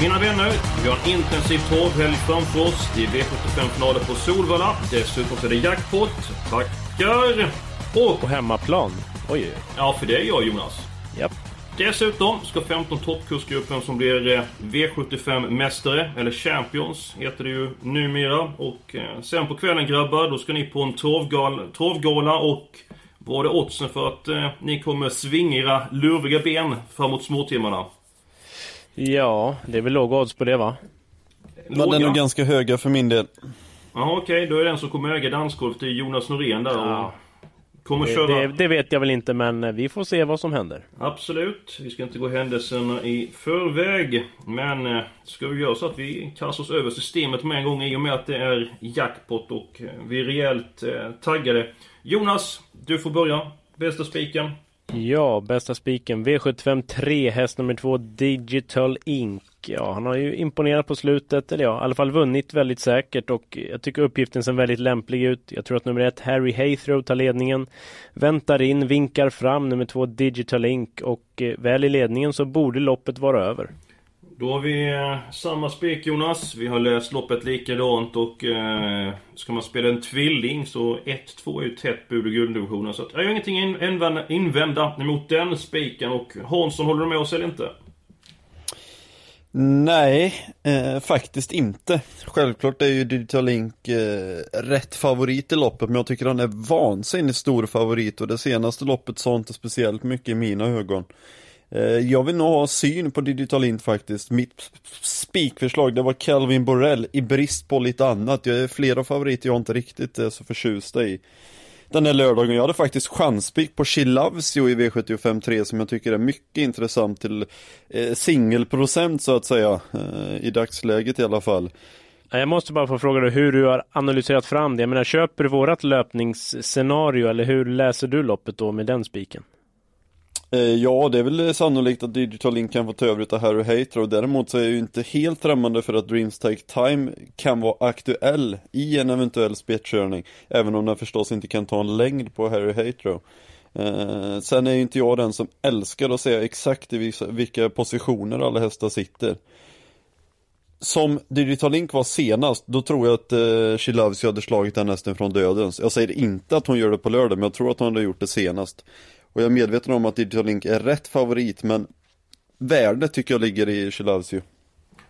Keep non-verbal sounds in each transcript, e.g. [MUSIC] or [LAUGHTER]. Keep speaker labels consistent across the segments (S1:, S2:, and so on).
S1: Mina vänner, vi har en intensiv torrhelg framför oss. Det är V75-finaler på Solvalla. Dessutom så är det jackpot. Tackar! Och...
S2: På hemmaplan? Oj.
S1: Ja, för det är jag Jonas.
S2: Japp.
S1: Dessutom ska 15 toppkursgruppen som blir eh, V75-mästare, eller Champions heter det ju numera. Och eh, sen på kvällen grabbar, då ska ni på en torvgala och vad är oddsen för att eh, ni kommer svinga era lurviga ben framåt småtimmarna?
S2: Ja, det är väl låga odds på det va?
S3: Men den är nog ganska höga för min del.
S1: Ja okej, då är den som kommer äga dansgolvet det är Jonas Norén där och
S2: Ja.
S1: kommer
S2: Det,
S1: köra...
S2: det, det vet jag väl inte men eh, vi får se vad som händer.
S1: Absolut, vi ska inte gå händelserna i förväg. Men eh, ska vi göra så att vi kastar oss över systemet med en gång i och med att det är jackpot och eh, vi är rejält eh, taggade. Jonas, du får börja. Bästa spiken.
S2: Ja, bästa spiken V75 3, häst nummer 2 Digital Ink. Ja, han har ju imponerat på slutet, eller ja, i alla fall vunnit väldigt säkert och jag tycker uppgiften ser väldigt lämplig ut. Jag tror att nummer ett Harry Haythrow tar ledningen. Väntar in, vinkar fram nummer två Digital Ink och eh, väl i ledningen så borde loppet vara över.
S1: Då har vi eh, samma spik Jonas. Vi har läst loppet likadant och eh, ska man spela en tvilling så 1-2 är ju tätt bud i gulddivisionen. Så att, jag har ingenting in, invända, invända den spiken och Hansson håller du med oss eller inte?
S3: Nej, eh, faktiskt inte. Självklart är ju Digital Link eh, rätt favorit i loppet, men jag tycker han är vansinnigt stor favorit och det senaste loppet sa inte speciellt mycket i mina ögon. Eh, jag vill nog ha syn på Digital Int faktiskt. Mitt spikförslag, det var Calvin Borrell i brist på lite annat. Jag är flera favoriter jag inte riktigt är så förtjusta i den här lördagen. Jag hade faktiskt chanspik på Chilavsio i V753 som jag tycker är mycket intressant till eh, singelprocent så att säga. Eh, I dagsläget i alla fall.
S2: Jag måste bara få fråga dig hur du har analyserat fram det. Jag menar, köper du vårat löpningsscenario eller hur läser du loppet då med den spiken?
S3: Eh, ja, det är väl sannolikt att Digital Link kan få ta över utav Harry Hayter däremot så är jag ju inte helt främmande för att Dreams Take Time kan vara aktuell i en eventuell spetskörning. Även om den förstås inte kan ta en längd på Harry Hater. Eh, sen är ju inte jag den som älskar att säga exakt i vissa, vilka positioner alla hästar sitter. Som Digital Link var senast, då tror jag att eh, She Loves You hade slagit den hästen från dödens. Jag säger inte att hon gör det på lördag, men jag tror att hon hade gjort det senast. Och jag är medveten om att Digital Link är rätt favorit, men värdet tycker jag ligger i You.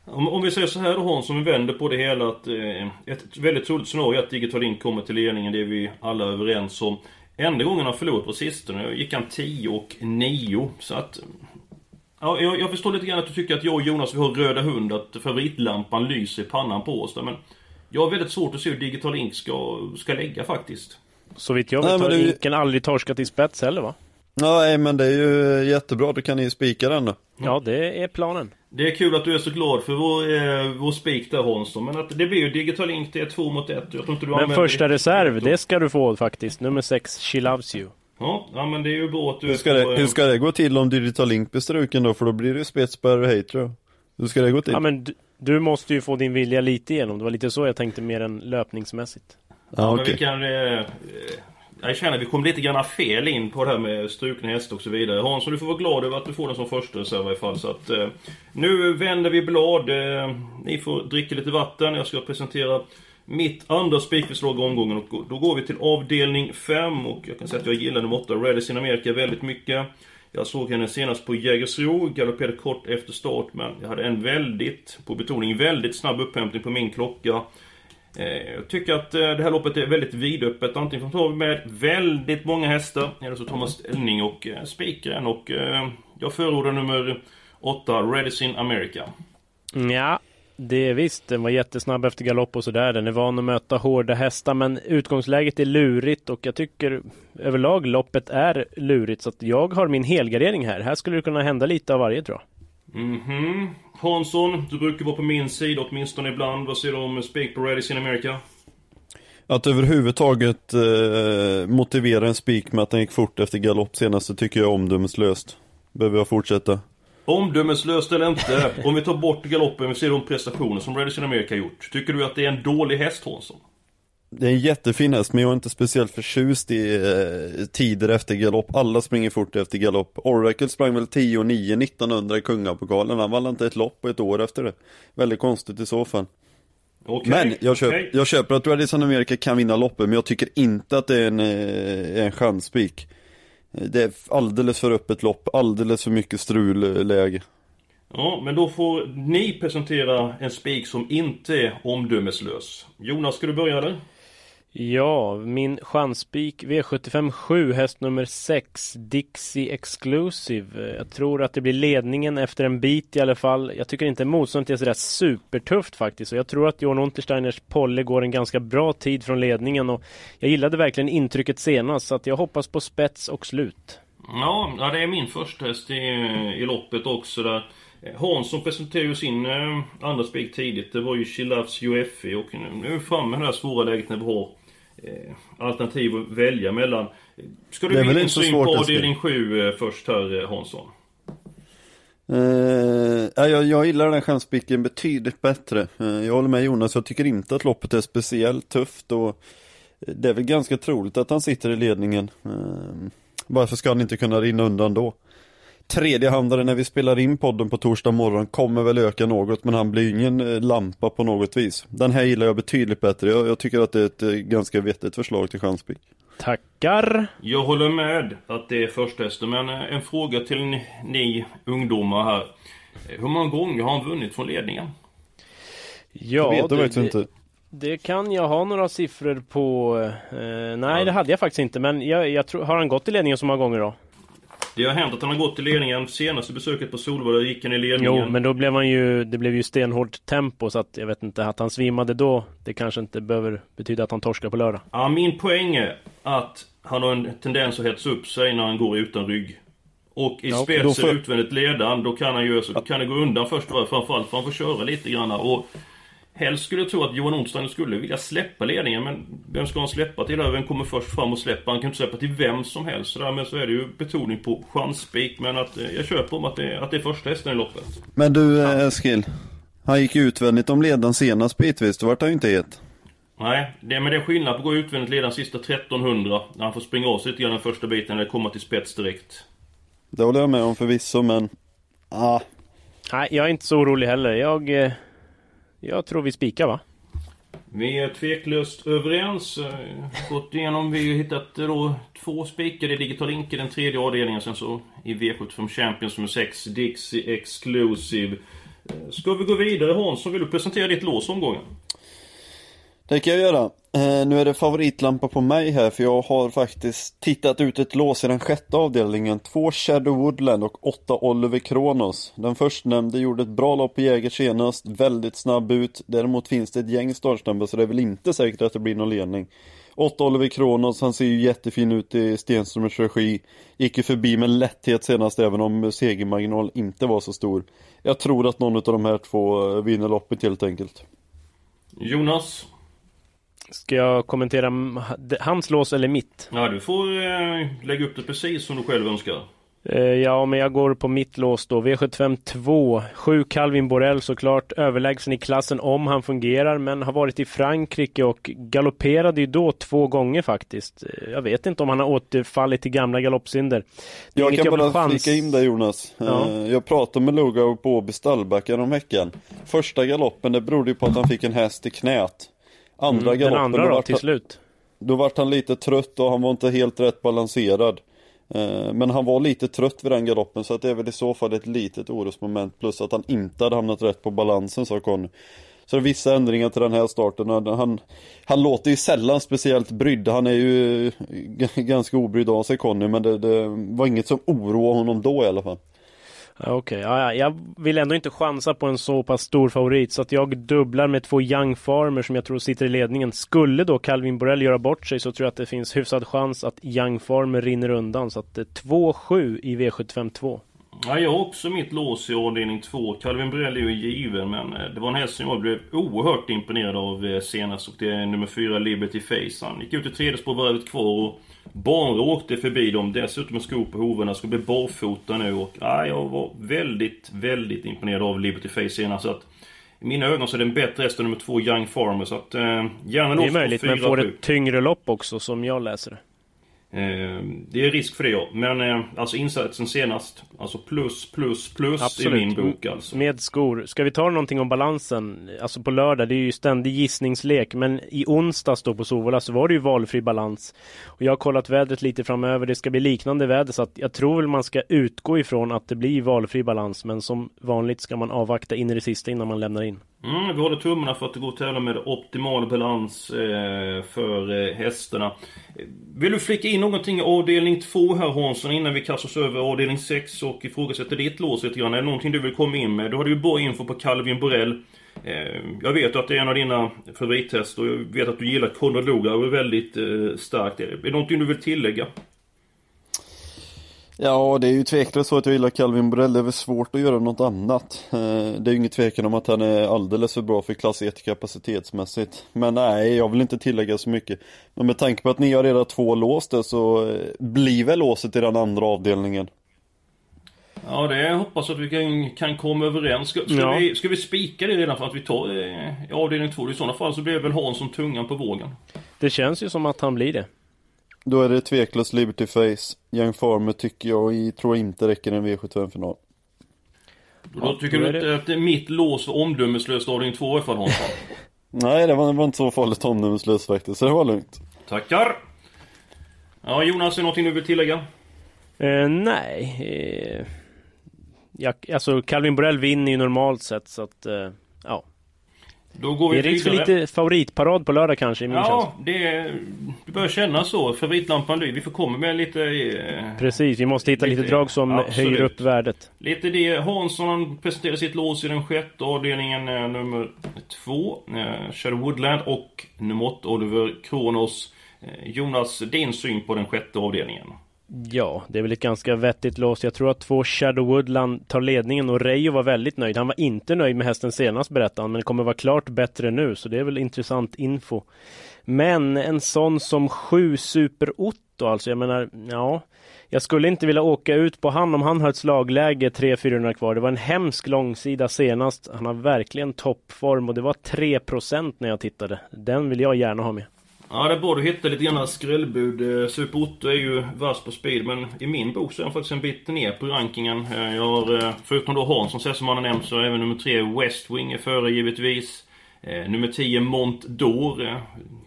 S1: Om, om vi säger så här då Hans, om vi vänder på det hela att eh, ett väldigt troligt scenario är att Digital Link kommer till ledningen, det är vi alla överens om. Enda gången han förlorat på sistone gick han 10 och 9, så att... Ja, jag, jag förstår lite grann att du tycker att jag och Jonas vi har röda hund, att favoritlampan lyser i pannan på oss där, men... Jag har väldigt svårt att se hur Digital Link ska, ska lägga faktiskt.
S2: Så vitt jag
S3: Nej,
S2: vet
S3: men
S2: har
S3: det är ju-
S2: Inken aldrig torskat i spets heller va?
S3: Nej, men det är ju jättebra, då kan ni spika den då.
S2: Ja, det är planen.
S1: Det är kul att du är så glad för vår, eh, vår spik där Hansson, men att det blir ju Digital Link, det är två mot ett. Jag tror inte du
S2: Men första
S1: det.
S2: reserv, det ska du få faktiskt. Nummer 6, She Loves You.
S1: Ja, ja, men det är ju bra att du
S3: Hur ska, det,
S1: eh,
S3: hur ska det gå till om Digital Link blir struken då? För då blir det ju spets på Harry Hayter. Hur ska det gå till?
S2: Ja men du, du måste ju få din vilja lite igenom. Det var lite så jag tänkte mer än löpningsmässigt.
S1: Ja, men
S3: okej.
S1: vi kan... Eh, eh, jag känner att vi kom lite grann fel in på det här med strukna hästar och så vidare. Hansson, du får vara glad över att du får den som första reserv i alla fall. Så att, eh, nu vänder vi blad. Eh, ni får dricka lite vatten. Jag ska presentera mitt andra spikförslag i omgången. Och då går vi till avdelning 5. Och jag kan säga att jag gillar nummer 8, in America, väldigt mycket. Jag såg henne senast på Jägersro, galopperade kort efter start men jag hade en väldigt, på betoning, väldigt snabb upphämtning på min klocka. Eh, jag tycker att eh, det här loppet är väldigt vidöppet. Antingen får vi med väldigt många hästar eller så tar man ställning och eh, spikar den. Och jag förordar nummer 8, Redicin America.
S2: Ja, Det är visst, den var jättesnabb efter galopp och sådär. Den är van att möta hårda hästar men utgångsläget är lurigt och jag tycker överlag loppet är lurigt så att jag har min helgardering här. Här skulle det kunna hända lite av varje tror jag.
S1: Mhm. Hansson, du brukar vara på min sida åtminstone ibland. Vad säger du om Speak på Radis in America?
S3: Att överhuvudtaget eh, motivera en spik med att den gick fort efter galopp senast, det tycker jag är omdömeslöst. Behöver jag fortsätta?
S1: Omdömeslöst eller inte, [LAUGHS] om vi tar bort galoppen och ser de prestationer som Radis in America gjort. Tycker du att det är en dålig häst Hansson?
S3: Det är en jättefin häst, men jag är inte speciellt förtjust i eh, tider efter galopp. Alla springer fort efter galopp. Oracle sprang väl 10 och 9 1900 i Kungapokalen. Han vann inte ett lopp på ett år efter det. Väldigt konstigt i så fall.
S1: Okej,
S3: Men jag, köp,
S1: okej.
S3: jag köper att Radisson America kan vinna loppet, men jag tycker inte att det är en, eh, en chansspik. Det är alldeles för öppet lopp, alldeles för mycket strulläge.
S1: Ja, men då får ni presentera en spik som inte är omdömeslös. Jonas, ska du börja eller?
S2: Ja, min chanspik V75 7, häst nummer 6, Dixie Exclusive. Jag tror att det blir ledningen efter en bit i alla fall. Jag tycker inte motståndet är sådär supertufft faktiskt. Och jag tror att Johan Untersteiners Polle går en ganska bra tid från ledningen. Och jag gillade verkligen intrycket senast, så att jag hoppas på spets och slut.
S1: Ja, det är min första häst i, i loppet också där. Hansson presenterade ju sin eh, andra spik tidigt. Det var ju She Loves UFE och nu, nu är vi framme i det här svåra läget när vi har alternativ att välja mellan. Ska du ge din
S3: inte
S1: syn på avdelning 7 eh, först här eh, Hansson?
S3: Eh, ja, jag, jag gillar den chansspiken betydligt bättre. Eh, jag håller med Jonas, jag tycker inte att loppet är speciellt tufft och det är väl ganska troligt att han sitter i ledningen. Eh, varför ska han inte kunna rinna undan då? Tredje handlare när vi spelar in podden på torsdag morgon kommer väl öka något men han blir ingen eh, lampa på något vis. Den här gillar jag betydligt bättre. Jag, jag tycker att det är ett eh, ganska vettigt förslag till chanspik.
S2: Tackar!
S1: Jag håller med att det är första hästen, men eh, en fråga till ni, ni ungdomar här. Hur många gånger har han vunnit från ledningen?
S2: Ja,
S3: jag vet det, faktiskt inte.
S2: Det kan jag ha några siffror på. Eh, nej, det hade jag faktiskt inte. Men jag, jag tror, har han gått i ledningen så många gånger då?
S1: Det har hänt att han har gått i ledningen. Senaste besöket på Solvalla gick han i ledningen.
S2: Jo, men då blev han ju, det blev ju stenhårt tempo så att jag vet inte, att han svimmade då, det kanske inte behöver betyda att han torskar på lördag.
S1: Ja, min poäng är att han har en tendens att hetsa upp sig när han går utan rygg. Och i
S3: Ja,
S1: spets
S3: då får-
S1: utvändigt ledan, då kan han ju så, då kan det gå undan först och framförallt för han får köra lite grann. Och helst skulle jag tro att Johan Olsson skulle vilja släppa ledningen, men vem ska han släppa till? Vem kommer först fram och släppa? Han kan inte släppa till vem som helst. Så därmed så är det ju betoning på chansspik, men att eh, jag köper om att det, att det är första hästen i loppet.
S3: Men du eh, Eskil, han gick utvändigt om ledan senast bitvis, då vart han ju inte het.
S1: Nej, det, men det är skillnad på att gå utvändigt ledan sista 1300 när han får springa av sig lite grann den första biten eller komma till spets direkt.
S3: Det håller jag med om förvisso, men ah,
S2: Nej, jag är inte så orolig heller. Jag, eh, jag tror vi spikar va?
S1: Vi är tveklöst överens. Eh, Gått igenom, vi har hittat eh, då två spikar i Digital Link i den tredje avdelningen. Sen så i V75 Champions nummer 6, Dixie Exclusive. Eh, Ska vi gå vidare Hansson, vill du presentera ditt lås omgången?
S3: det kan jag göra. Eh, nu är det favoritlampa på mig här, för jag har faktiskt tittat ut ett lås i den sjätte avdelningen. Två Shadow Woodland och åtta Oliver Kronos. Den förstnämnde gjorde ett bra lopp på Jäger senast, väldigt snabb ut. Däremot finns det ett gäng startsnabba, så det är väl inte säkert att det blir någon ledning. Åtta Oliver Kronos, han ser ju jättefin ut i Stenströmers regi. Gick ju förbi med lätthet senast, även om segermarginal inte var så stor. Jag tror att någon av de här två vinner loppet helt enkelt.
S1: Jonas?
S2: Ska jag kommentera hans lås eller mitt?
S1: Ja, du får eh, lägga upp det precis som du själv önskar.
S2: Eh, Ja, men jag går på mitt lås då. V75 2. 7 Calvin Borel såklart. Överlägsen i klassen om han fungerar, men har varit i Frankrike och galopperade ju då två gånger faktiskt. Eh, Jag vet inte om han har återfallit till gamla galoppsynder.
S3: Jag kan bara
S2: chans-
S3: flika in där Jonas.
S2: Ja.
S3: Eh, Jag pratade med Lugauer på Åby stallbackar om veckan. Första galoppen, det berodde ju på att han fick en häst i knät. Andra
S2: Mm, Den
S3: galoppen,
S2: andra
S3: då,
S2: då, till
S3: han,
S2: slut.
S3: då vart han lite trött och han var inte helt rätt balanserad. Eh, Men han var lite trött vid den galoppen så att det är väl i så fall ett litet orosmoment plus att han inte hade hamnat rätt på balansen sa Conny. Så det är vissa ändringar till den här starten. Han, han låter ju sällan speciellt brydd. Han är ju g- ganska obrydd av sig Conny men det, det var inget som oroade honom då i alla fall.
S2: Okej, okay. ja, jag vill ändå inte chansa på en så pass stor favorit så att jag dubblar med två Young Farmer som jag tror sitter i ledningen. Skulle då Calvin Borrell göra bort sig så tror jag att det finns hyfsad chans att Young Farmer rinner undan så att det är 2-7 i V752
S1: Ja, jag har också mitt lås i avdelning 2. Calvin Borrell är given men eh, det var en häst som jag blev oerhört imponerad av eh, senast och det är nummer 4 Liberty Face. Han gick ut i tredje spår kvar och bara åkte förbi dem. Dessutom med skor på hovarna. Ska bli barfota nu och ja, jag var väldigt, väldigt imponerad av Liberty Face senast. Så att, i mina ögon så är det en bättre häst än nummer 2 Young Farmer. Så att eh, gärna
S2: Det är möjligt, men får ett tyngre lopp också som jag läser det.
S1: Eh, det är risk för det ja. Men eh, alltså insatsen senast. Alltså plus, plus, plus Absolut. i min bok alltså.
S2: Med skor. Ska vi ta någonting om balansen? Alltså på lördag, det är ju ständig gissningslek. Men i onsdags då på Sovola så var det ju valfri balans. Och jag har kollat vädret lite framöver. Det ska bli liknande väder så att jag tror väl man ska utgå ifrån att det blir valfri balans. Men som vanligt ska man avvakta in i det sista innan man lämnar in.
S1: Mm, vi håller tummarna för att det går att tävla med optimal balans eh, för eh, hästarna. Vill du flika in någonting i avdelning 2 här Hansson innan vi kastar oss över avdelning 6 och ifrågasätter ditt lås lite grann? Är det någonting du vill komma in med? Du hade ju bra info på Calvin Borrell. Eh, jag vet att det är en av dina favorithästar och jag vet att du gillar Konrad Lugauer väldigt eh, starkt. Är det någonting du vill tillägga?
S3: Ja, det är ju tveklöst så att jag gillar Calvin Borrell. Det är väl svårt att göra något annat. Eh, det är ju ingen tvekan om att han är alldeles för bra för klass 1 kapacitetsmässigt. Men nej, jag vill inte tillägga så mycket. Men med tanke på att ni har redan två lås där så eh, blir väl låset i den andra avdelningen.
S1: Ja, det hoppas att vi kan, kan komma överens. Ska, ska ja. vi, ska vi spika det redan för att vi tar eh, avdelning 2? I sådana fall så blir väl Hansson tungan på vågen.
S2: Det känns ju som att han blir det.
S3: Då är det tveklöst Liberty Face. Young Farmer tycker jag och tror inte räcker en V75-final.
S1: Då ja, tycker du inte att det är mitt lås var omdömeslöst avdelning 2 i fall Hansson? [LAUGHS]
S3: Nej, det var, det var inte så farligt omdömeslöst faktiskt, så det var lugnt.
S1: Tackar! Ja, Jonas, är det någonting du vill tillägga?
S2: Eh, nej. Eh, jag, alltså, Calvin Borrell vinner ju normalt sett, så att... Eh, ja.
S1: Då går vi
S2: det är risk för lite favoritparad på lördag kanske i min
S1: Ja, det, det börjar kännas så. Favoritlampan lyser. Vi får komma med lite... Eh,
S2: Precis, vi måste hitta lite, lite drag som absolut. höjer upp värdet.
S1: Lite det. Hansson presenterade sitt lås i den sjätte avdelningen eh, nummer två. Eh, Shadow Woodland och nummer åtta Oliver Kronos. Eh, Jonas, din syn på den sjätte avdelningen?
S2: Ja, det är väl ett ganska vettigt lås. Jag tror att två Shadow Woodland tar ledningen och Reijo var väldigt nöjd. Han var inte nöjd med hästen senast berättade han, men kommer vara klart bättre nu, så det är väl intressant info. Men en sån som sju Super Otto, alltså jag menar, ja. Jag skulle inte vilja åka ut på han om han har ett slagläge 300-400 kvar. Det var en hemsk långsida senast. Han har verkligen toppform och det var 3% när jag tittade. Den vill jag gärna ha med.
S1: Ja, det är bra du hittar lite grann skrällbud. Eh, Super Otto är ju vass på speed, men i min bok så är han faktiskt en bit ner på rankingen. Eh, jag har, eh, förutom då Hansson som han har nämnt, så är även nummer 3 West Wing är före givetvis. Nummer 10 Mont d'Or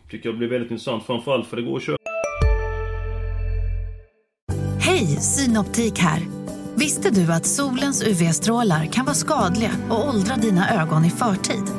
S1: tycker jag blir väldigt intressant, framförallt för det går att köra.
S4: Hej, Synoptik här! Visste du att solens UV-strålar kan vara skadliga och åldra dina ögon i förtid?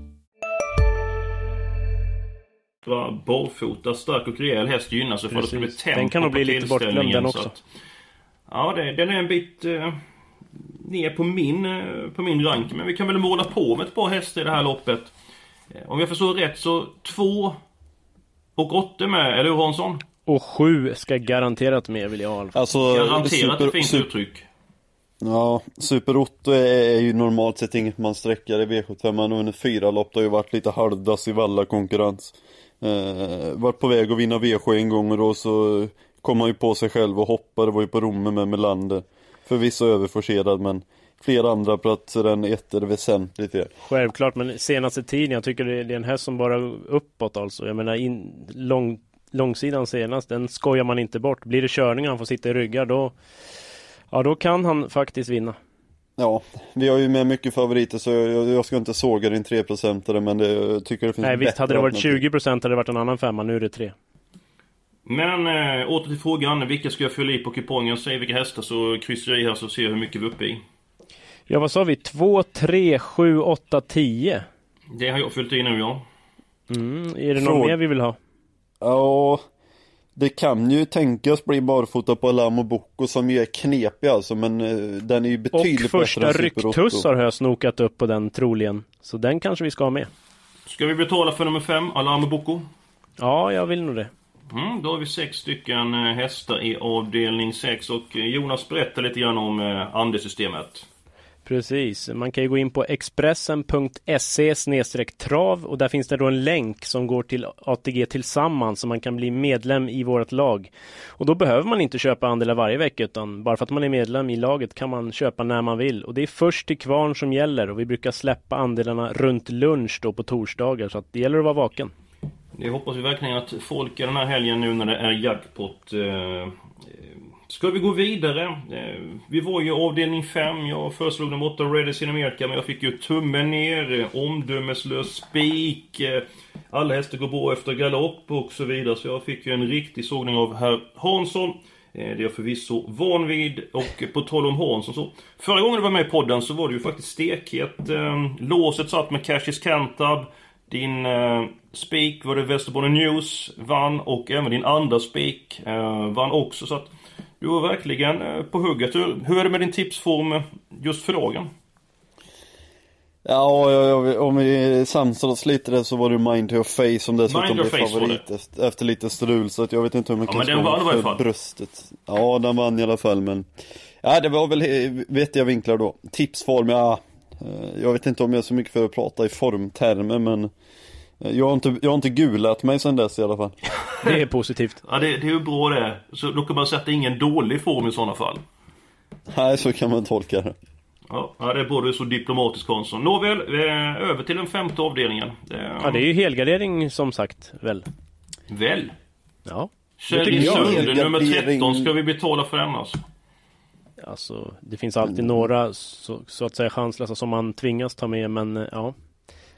S1: barfota, stark och rejäl häst gynnas för det ska bli tempo
S2: Den kan nog bli lite bortglömd den också. Att,
S1: ja, det, den är en bit eh, ner på min, eh, på min rank. Men vi kan väl måla på med ett par hästar i det här loppet. Eh, om jag förstår rätt så två och åtta med, eller hur Hansson?
S2: Och sju ska garanterat med vill jag ha.
S1: Alltså, garanterat super, fint super, uttryck.
S3: Ja, Super Otto är, är ju normalt sett inget man sträcker i V75. Man har vunnit fyra lopp, det har ju varit lite halvdass i valla konkurrens. Eh, varit på väg att vinna V7 en gång och då så kom han ju på sig själv och hoppade, var ju på Romme med Melander. Förvisso överforcerad men flera andra platser än ett är det väsentligt Är.
S2: Självklart, men senaste tiden, jag tycker det är en häst som bara uppåt alltså. Jag menar in, lång, långsidan senast, den skojar man inte bort. Blir det körningar, han får sitta i ryggar då, ja då kan han faktiskt vinna.
S3: Ja, vi har ju med mycket favoriter så jag, jag ska inte såga din 3% men det, jag tycker det finns
S2: Nej visst, hade det varit
S3: alternativ.
S2: 20% hade det varit en annan femma, nu är det 3.
S1: Men äh, åter till frågan. Vilka ska jag fylla i på kupongen? Säg vilka hästar så kryssar jag i här så ser jag hur mycket vi är uppe i.
S2: Ja vad sa vi? 2, 3, 7, 8, 10?
S1: Det har jag fyllt i nu ja.
S2: Mm, är det någon
S3: Fråga-
S2: mer vi vill ha?
S3: Ja, det kan ju tänkas bli barfota på Alamo Bocco som ju är knepig alltså men eh, den är ju
S2: Och
S3: betydligt
S2: första
S3: bättre än Super Otto.
S2: rycktussar har jag snokat upp på den troligen. Så den kanske vi ska ha med.
S1: Ska vi betala för nummer 5, Alarm Bocco?
S2: Ja, jag vill nog det.
S1: Mm, då har vi sex stycken eh, hästar i avdelning 6 och eh, Jonas berättar lite grann om andesystemet.
S2: Precis, man kan ju gå in på expressen.se trav och där finns det då en länk som går till ATG Tillsammans så man kan bli medlem i vårt lag. Och då behöver man inte köpa andelar varje vecka utan bara för att man är medlem i laget kan man köpa när man vill. Och det är först till kvarn som gäller och vi brukar släppa andelarna runt lunch då på torsdagar så att det gäller att vara vaken.
S1: Det hoppas vi verkligen att folk är den här helgen nu när det är jackpot. Eh, eh, Ska vi gå vidare? Eh, vi var ju avdelning 5. Jag föreslog nummer 8 Redis in America men jag fick ju tummen ner. Omdömeslös spik. Eh, alla hästar går bra efter galopp och så vidare. Så jag fick ju en riktig sågning av herr Hansson. Eh, det är jag förvisso van vid. Och på tal om Hansson så. Förra gången du var med i podden så var det ju faktiskt stekhet. Låset satt med Cashis Cantab. Din eh, spik var det Västerbotten News vann och även din andra spik eh, vann också så att du var verkligen eh, på hugget. Hur, hur är det med din tipsform eh, just för dagen?
S3: Ja, ja, ja, om vi samsar oss lite där så var det Mind your face som dessutom blev favorit efter, lite strul så att jag vet inte hur man
S1: Ja,
S3: kan
S1: den
S3: slå för
S1: fall.
S3: bröstet. Ja, den vann i alla fall men Ja, det var väl vettiga vinklar då. Tipsform, ja eh, Jag vet inte om jag är så mycket för att prata i formtermer men jag har, inte, jag har inte gulat mig sedan dess i alla fall. [LAUGHS]
S2: Det är positivt.
S1: Ja, det, det är ju bra det. Så då kan man sätta ingen dålig form i sådana fall.
S3: Nej, så kan man tolka det.
S1: Ja, det är både så diplomatiskt Hansson. Nåväl, eh, över till den femte avdelningen. Det,
S2: Ja, det är ju helgardering som sagt, väl?
S1: Väl?
S2: Ja.
S1: Kjell
S2: tycker jag.
S1: Sund, nummer
S3: Helgardering.
S1: 13. Ska vi betala för den alltså?
S2: Alltså, det finns alltid några så, så att säga chanslösa som man tvingas ta med, men eh, ja.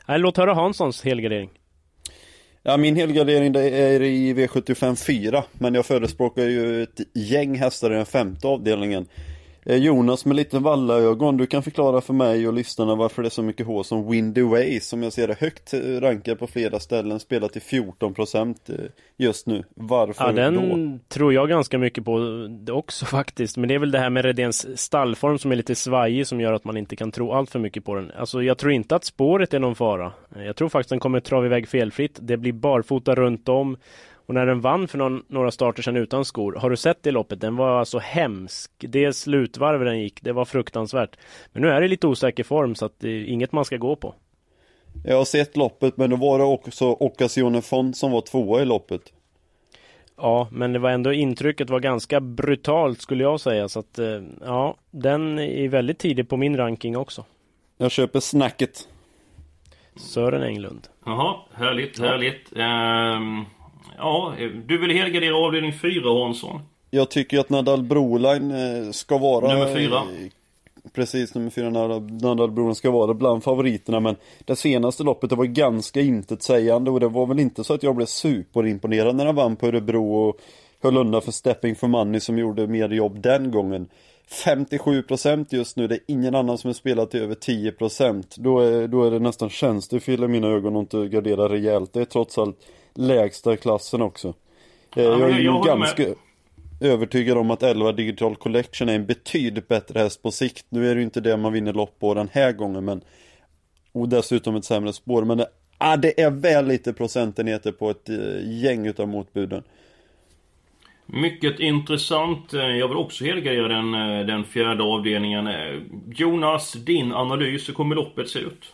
S2: Nej, låt höra Hanssons helgardering.
S3: Ja, min helgardering det är i V75 4, men jag förespråkar ju ett gäng hästar i den femte avdelningen. Eh, Jonas med lite vallaögon, du kan förklara för mig och lyssnarna varför det är så mycket H som Windy Way som jag ser det högt eh, rankad på flera ställen, spelar till 14% eh, just nu. Varför
S2: Ja,
S3: då?
S2: den tror jag ganska mycket på också [LAUGHS] faktiskt. Men det är väl det här med Redéns stallform som är lite svajig som gör att man inte kan tro allt för mycket på den. Alltså jag tror inte att spåret är någon fara. Jag tror faktiskt den kommer trava iväg felfritt. Det blir barfota runt om. Och när den vann för någon, några starter sedan utan skor, har du sett det loppet? Den var alltså hemsk. Det slutvarv den gick, det var fruktansvärt. Men nu är det lite osäker form så att det är inget man ska gå på.
S3: Jag har sett loppet, men då var det också Occasion Font som var tvåa i loppet.
S2: Ja, men det var ändå intrycket var ganska brutalt skulle jag säga. Så att eh, ja, den är väldigt tidig på min ranking också.
S3: Jag köper snacket.
S2: Sören Englund.
S1: Jaha, härligt, härligt. Ehm, ja, du vill helgardera avdelning 4 Hansson.
S3: Jag tycker att Nadal Broline eh, ska vara
S1: Nummer fyra.
S3: eh, Precis, nummer fyra Nadal, Nadal Broline ska vara bland favoriterna men Det senaste loppet det var ganska intetsägande och det var väl inte så att jag blev superimponerad när han vann på Örebro och höll undan för Stepping for Money som gjorde mer jobb den gången 57% just nu, det är ingen annan som har spelat till över 10% Då är, då är det nästan tjänstefel i mina ögon att inte gardera rejält Det är trots allt lägsta klassen också Eh,
S1: Ja,
S3: Jag är
S1: jag
S3: ju
S1: håller
S3: ganska
S1: med.
S3: övertygad om att 11 Digital Collection är en betydligt bättre häst på sikt. Nu är det ju inte det man vinner lopp på den här gången men och dessutom ett sämre spår. Men det, ah, det är väl lite procentenheter på ett eh, gäng utav motbuden.
S1: Mycket intressant. Eh, Jag vill också helgardera den, den fjärde avdelningen. Jonas, din analys. Hur kommer loppet se ut?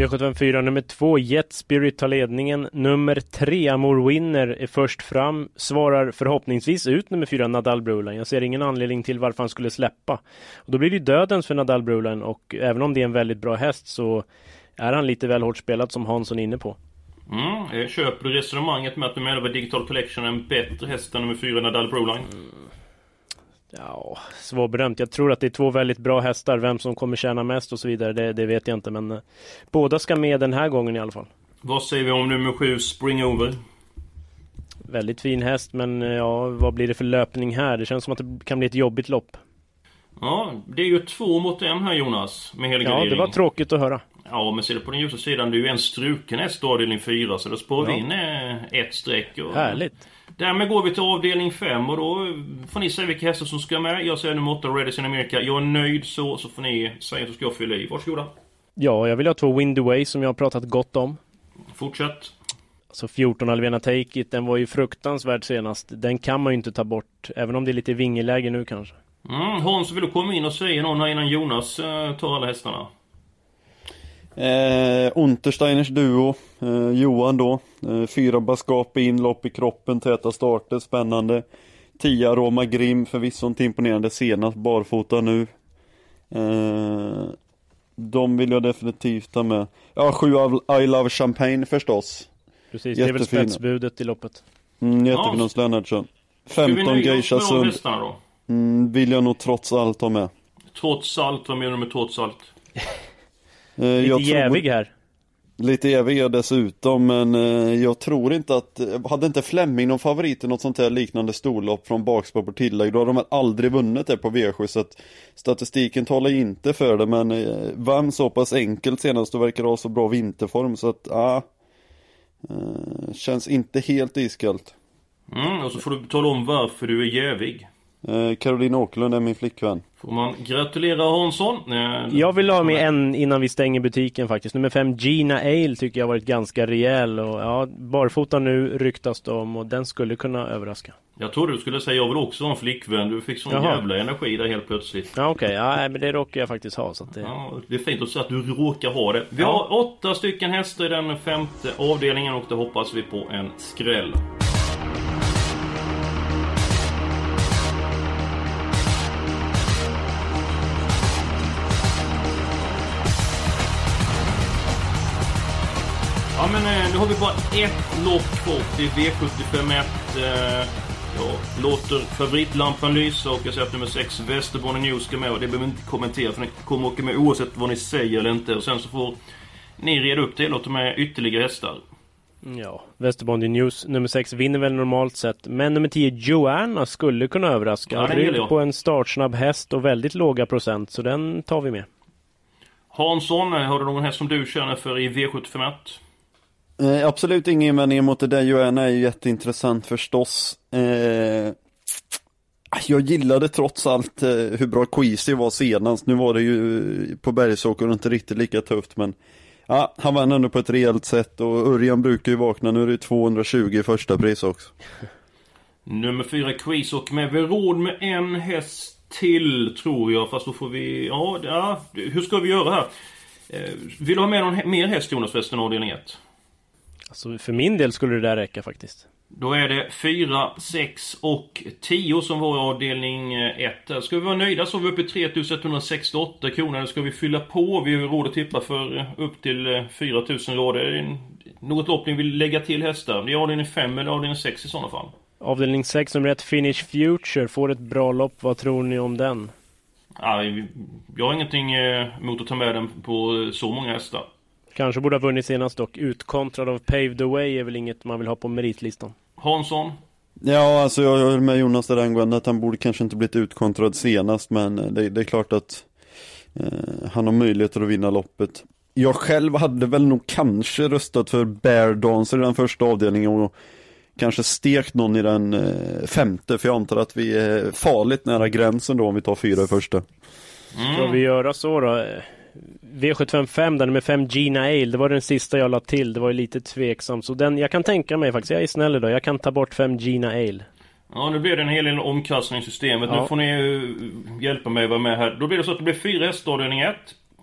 S2: V754 nummer 2 Jet Spirit tar ledningen. Nummer 3 Amor Winner är först fram. Svarar förhoppningsvis ut nummer 4 Nadal Broline. Jag ser ingen anledning till varför han skulle släppa. Och då blir det ju dödens för Nadal Broline och även om det är en väldigt bra häst så är han lite väl hårt spelad som Hansson är inne på.
S1: Mm, köper du resonemanget med att nummer 11 Digital Collection är en bättre häst än nummer 4 Nadal Broline?
S2: Ja, svårbedömt. Jag tror att det är två väldigt bra hästar. Vem som kommer tjäna mest och så vidare, det, det vet jag inte. Men eh, båda ska med den här gången i alla fall.
S1: Vad säger vi om nummer sju, Spring Over?
S2: Väldigt fin häst, men eh, ja, vad blir det för löpning här? Det känns som att det kan bli ett jobbigt lopp.
S1: Ja, det är ju två mot en här Jonas, med helgardering.
S2: Ja, det var tråkigt att höra.
S1: Ja, men ser du på den ljusa sidan, det är ju en struken häst avdelning 4, så då spår vi
S2: Ja.
S1: in eh, ett streck. Och...
S2: Härligt.
S1: Därmed går vi till avdelning 5 och då får ni säga vilka hästar som ska med. Jag säger nummer 8, Redis in America. Jag är nöjd så, så får ni säga så ska jag fylla i. Varsågoda.
S2: Ja, jag vill ha två Wind Away som jag har pratat gott om.
S1: Fortsätt.
S2: Alltså 14 Alvena Take It, den var ju fruktansvärd senast. Den kan man ju inte ta bort, även om det är lite vingeläge nu kanske.
S1: Mm, Hans, vill du komma in och säga någon här innan Jonas eh, tar alla hästarna?
S3: Eh, Untersteiners duo, eh, Johan då. Eh, fyra Baskap in, lopp i kroppen, täta starter, spännande. Tia Roma Grim, förvisso inte imponerande senast, barfota nu. Eh, de vill jag definitivt ta med. Ja, sju av I Love Champagne förstås.
S2: Precis, det är väl spetsbudet i loppet.
S3: Mm, jättefin hos Lennartsson.
S1: Ska vi
S3: 15
S1: nöja oss
S3: Geisha Sund. Mm, vill jag nog trots allt ha med.
S1: Trots allt, vad menar du med trots allt? [LAUGHS]
S3: Eh,
S2: Lite
S3: jag tror-
S2: jävig här.
S3: Lite jävig är jag dessutom, men eh, jag tror inte att, hade inte Flemming någon favorit i något sånt här liknande storlopp från bakspår på tillägg, då har de väl aldrig vunnit det på V7, så att statistiken talar inte för det, men eh, vann så pass enkelt senast och verkar ha så bra vinterform, så att, ja, eh, känns inte helt iskallt.
S1: Mm, och så får du tala om varför du är jävig.
S3: Eh, Caroline Åkerlund är min flickvän.
S1: Får man gratulera Hansson. Eh,
S2: Jag vill ha med en innan vi stänger butiken faktiskt. Nummer fem Gina Ale tycker jag varit ganska rejäl och ja, barfota nu ryktas det om och den skulle kunna överraska.
S1: Jag trodde du skulle säga jag vill också ha en flickvän. Du fick sån
S2: Jaha.
S1: jävla energi där helt plötsligt.
S2: Ja okej, ja, nej, men det råkar jag faktiskt ha så att det...
S1: Ja, det är fint att säga att du råkar ha det. Vi
S2: Ja.
S1: har åtta stycken hästar i den femte avdelningen och det hoppas vi på en skräll. Har vi bara ett lopp kvar till V75 1. Eh, jag låter favoritlampan lysa och jag säger att nummer 6 Västerbotten News ska med och det behöver vi inte kommentera för ni kommer åka med oavsett vad ni säger eller inte. Och sen så får ni reda upp det och låta med ytterligare hästar.
S2: Ja, Västerbondi News nummer 6 vinner väl normalt sett. Men nummer 10 Joanna skulle kunna överraska.
S1: Ja,
S2: Rygg på en startsnabb häst och väldigt låga procent så den tar vi med.
S1: Hansson, har du någon häst som du känner för i V751?
S3: Eh, absolut ingen invändning mot det där, Joanna är ju jätteintressant förstås. Eh, jag gillade trots allt eh, hur bra Queasy var senast. Nu var det ju eh, på Bergsåker och inte riktigt lika tufft men ja, han vann ändå på ett rejält sätt och Örjan brukar ju vakna. Nu är det 220 i första pris också. [LAUGHS]
S1: Nummer 4 Quiz och med vi råd med en häst till tror jag. Fast då får vi... Ja, ja hur ska vi göra här? Eh, vill du ha med någon mer häst Jonas förresten avdelning 1?
S2: Alltså för min del skulle det där räcka faktiskt.
S1: Då är det 4, 6 och 10 som var avdelning 1. Ska vi vara nöjda så är vi uppe i 3168 kronor. Ska vi fylla på? Vi har råd att tippa för eh, upp till eh, 4000 råd. Är det en- något lopp ni vill lägga till hästar? Det är avdelning 5 eller avdelning 6 i sådana fall.
S2: Avdelning 6 nummer 1 Finish Future får ett bra lopp. Vad tror ni om den?
S1: Jag har ingenting eh, emot att ta med den på eh, så många hästar.
S2: Kanske borde ha vunnit senast dock. Utkontrad av Paved Away är väl inget man vill ha på meritlistan.
S1: Hansson?
S3: Ja, alltså jag håller med Jonas där angående att han borde kanske inte blivit utkontrad senast men eh, det, det är klart att eh, han har möjligheter att vinna loppet. Jag själv hade väl nog kanske röstat för Bear Dancer i den första avdelningen och kanske stekt någon i den eh, femte för jag antar att vi är farligt nära gränsen då om vi tar fyra i första.
S2: Ska vi göra så då? V755 där med 5 Gina Ale, det var den sista jag la till. Det var ju lite tveksamt. Så den, jag kan tänka mig faktiskt, jag är snäll idag. Jag kan ta bort 5 Gina Ale.
S1: Ja, nu blir det en hel del omkastning i systemet.
S2: Ja.
S1: Nu får ni eh, hjälpa mig att vara med här. Då blir det så att det blir fyra hästar avdelning 1.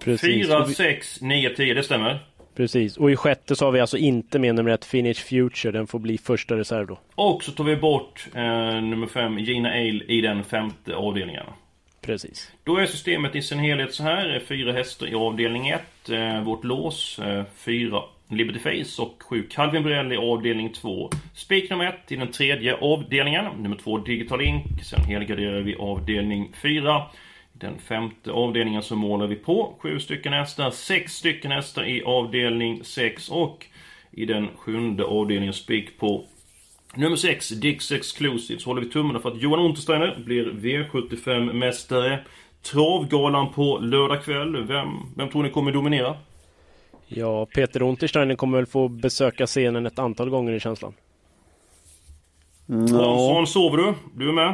S2: Precis.
S1: 4,
S2: Och vi-
S1: 6, 9, 10. Det stämmer.
S2: Precis. Och i sjätte så har vi alltså inte med nummer ett Finish Future. Den får bli första reserv då.
S1: Och så tar vi bort eh, nummer 5, Gina Ale, i den femte avdelningen.
S2: Precis.
S1: Då är systemet i sin helhet så här. Fyra hästar i avdelning 1. Eh, vårt lås. Eh, 4, Liberty Face och 7 Calvin Borelli avdelning 2. Spik nummer 1 i den tredje avdelningen. Nummer 2 Digital Ink. Sen helgarderar vi avdelning 4. Den femte avdelningen så målar vi på 7 stycken hästar, 6 stycken hästar i avdelning 6 och i den sjunde avdelningen spik på Nummer 6, Dix Exclusive, så håller vi tummarna för att Johan Untersteiner blir V75-mästare. Travgalan på lördag kväll. Vem, vem tror ni kommer dominera?
S2: Ja, Peter Untersteiner kommer väl få besöka scenen ett antal gånger i känslan.
S1: Hansson, sover du? Du är med?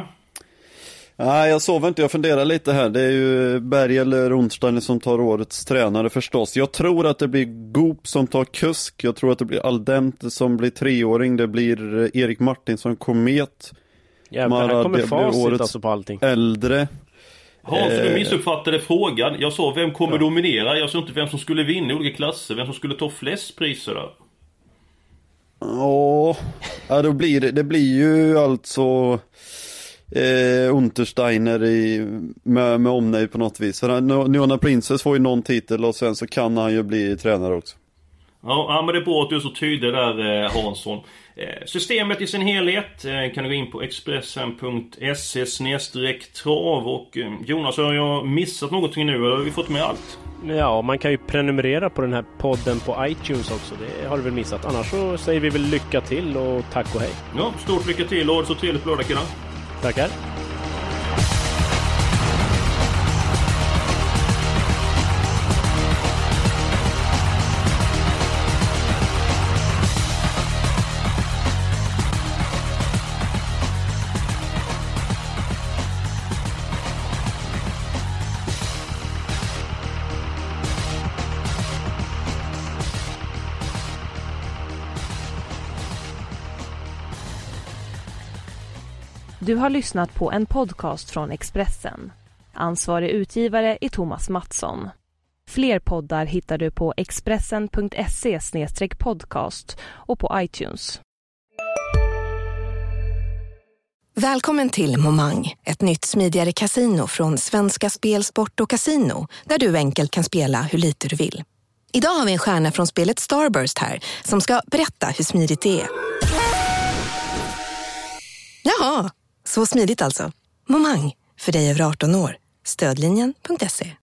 S3: Nej, jag sover inte. Jag funderar lite här. Det är ju Berg eller Rundsteiner som tar årets tränare förstås. Jag tror att det blir Goop som tar kusk. Jag tror att det blir Aldente som blir treåring. Det blir Erik Martinsson Komet.
S2: Jävlar, här kommer facit alltså på allting.
S3: Äldre.
S1: Hans, du
S3: Eh.
S1: missuppfattade frågan. Jag sa vem kommer dominera? Jag sa inte vem som skulle vinna i olika klasser. Vem som skulle ta flest priser där.
S3: Ja, ja då blir det, det blir ju alltså eh, Untersteiner i, med, med omnejd på något vis. För han- Neona Princess får ju någon titel och sen så kan han ju bli tränare också.
S1: Ja, men det är bra att du är så tydlig där eh, Hansson. Eh, Systemet i sin helhet eh, kan du gå in på expressen.se trav och Jonas, har jag missat någonting nu eller har vi fått med allt?
S2: Ja, man kan ju prenumerera på den här podden på iTunes också. Det har du väl missat. Annars så säger vi väl lycka till och tack och hej.
S1: Ja, stort lycka till och ha det så trevligt på lördag killar.
S2: Tackar.
S5: Du har lyssnat på en podcast från Expressen. Ansvarig utgivare är Thomas Mattsson. Fler poddar hittar du på expressen.se podcast och på iTunes.
S6: Välkommen till Momang, ett nytt smidigare kasino från Svenska Spel, Sport och Casino där du enkelt kan spela hur lite du vill. Idag har vi en stjärna från spelet Starburst här som ska berätta hur smidigt det är. Jaha, så smidigt alltså. Momang, för dig över 18 år. Stödlinjen.se.